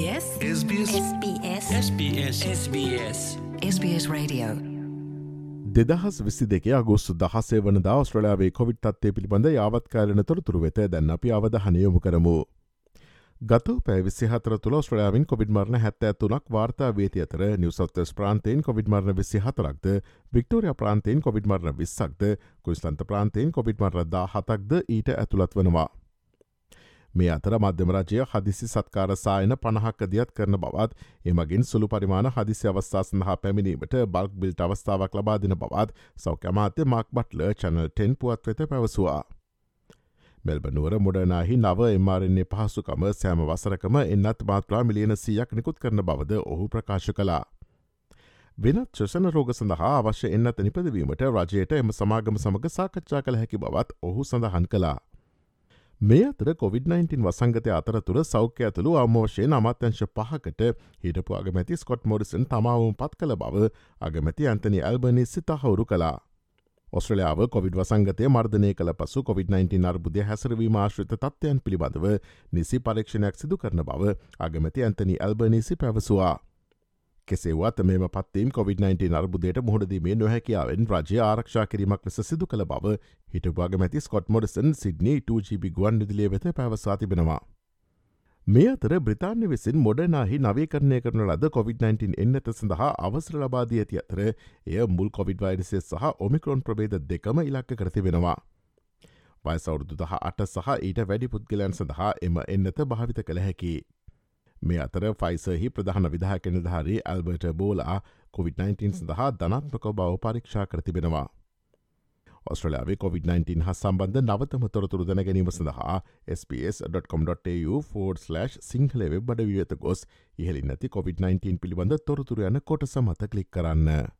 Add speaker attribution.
Speaker 1: SBS?
Speaker 2: SBS.
Speaker 1: SBS.
Speaker 3: SBS. SBS.
Speaker 1: SBS Radio.
Speaker 4: දෙදහස් විසි දෙක අගුස්සු දහසේ වන දවස්ට්‍රලයාාවේ කොවිට් තත්වය පිළිබඳ යාවත්කාලන තොරතුරු වෙත දැන්න අපි අවධහනයොමු කරමු. ගත පැවිසි හතර තුළ ස්ට්‍රලයාාවින් කොවිඩ් මරණ හැත්ත ඇතුනක් වාර්තා වේති අතර නිවසත්ස් ප්‍රාන්තයෙන් කොවිඩ් මරණ විසි හතරක්ද වික්ටෝරිය ප්‍රාන්තයෙන් කොවිඩ් මරණ විස්සක්ද කුයිස්ලන්ත ප්‍රාන්තයෙන් කොවිඩ් මරදා හතක්ද ඊට ඇතුළත් වනවා. මේ අතර මධ්‍යමරජය හදිසි සත්කාර සායන පණහක්ක දියත් කරන බවත් එමගින් සුළු පරිමාණ හදිසි අවස්ථා සඳහා පැමිණීමට බල්ක් බිල්ට අවස්ථාවක් ලබා දෙන බවත් සෞඛ්‍යමාත්‍ය මක් බට්ල චැනල් ටෙන් පුවත් වෙත පැවසවා. මෙල්බනුවර මුඩනාහි නව එමාරන්නේ පහසුකම සෑම වසරකම එන්නත් මාත්‍රා මිලියන සියක් නිකුත් කරන බවද ඔහු ප්‍රකාශ කලා. වෙනත් ශ්‍රෂණ රෝග සඳහා අවශ්‍ය එන්නත නිපදවීමට රජයට එම සමාගම සමඟ සාකච්ඡා කළ හැකි බවත් ඔහු සඳහන් කලා. මේ අතර COොVID-19 වසංගතය අතරතුර සෞඛ්‍ය ඇතුළු අමෝෂයෙන් අමත්‍යංශ පහකට හිටපු අගමැති ස්කොට් මෝඩිසන් තමාවුම් පත් කළ බව අගමැති ඇන්තනි ඇල්බනි සිතහවුරු කලා. ඔස්ට්‍රලියාව කොවිඩ් වසංගතය මර්ධනය කළ පසු COොVID-19 අර්බුදය හැසරවීම ආශ්‍රිත තත්වයන් පිළිබඳව නිසි පරීක්ෂණයක් සිදු කරන බව අගමැති ඇන්තනි ඇල්බනිසි පැවසවා. කෙසේවත් මෙම පත්තීම් COොVID-19 අර්බුදයට මුහුණදීමේ නොහැකියාවෙන් රජය ආරක්ෂා කිරීමක් ලෙස සිදු කළ බව හිටවාග මැති ස්කොට් මොඩසන් සිඩ්නී 2GB ගුවන් විදිලිය වෙත පැවසා තිබෙනවා. මේ අතර බ්‍රතාන්‍ය විසින් මොඩනාහි නවීකරණය කරන ලද COොVID-19 එන්නත සඳහා අවසර ලබාදී ඇති අතර එය මුල් කොවිඩ් වයිරසය සහ ඔමිකරොන් ප්‍රබේද දෙකම ඉලක්ක කරති වෙනවා. වයසවුරුදු දහ අට සහ ඊට වැඩි පුද්ගලයන් සඳහා එම එන්නත භාවිත කළ හැකි. මේ අතර ෆයිසහි ප්‍රධාන විදාහක නිධාරී ඇල්බර්ට බෝලා COොVID-19 සඳහා ධනත්මක බව පරීක්ෂා කරතිබෙනවා. ඔස්ට්‍රලයාාවේ COොVID-19 හස් සම්බන්ධ නවතම තොරතුරු දැන ගැනීම සඳහා ps.com.tu4/ සිංහල වෙබ් බඩ විවත ගොස් ඉහලි නැති COොVID-19 පිළිබඳ තොරතුර යන කොට සමත කලික් කරන්න.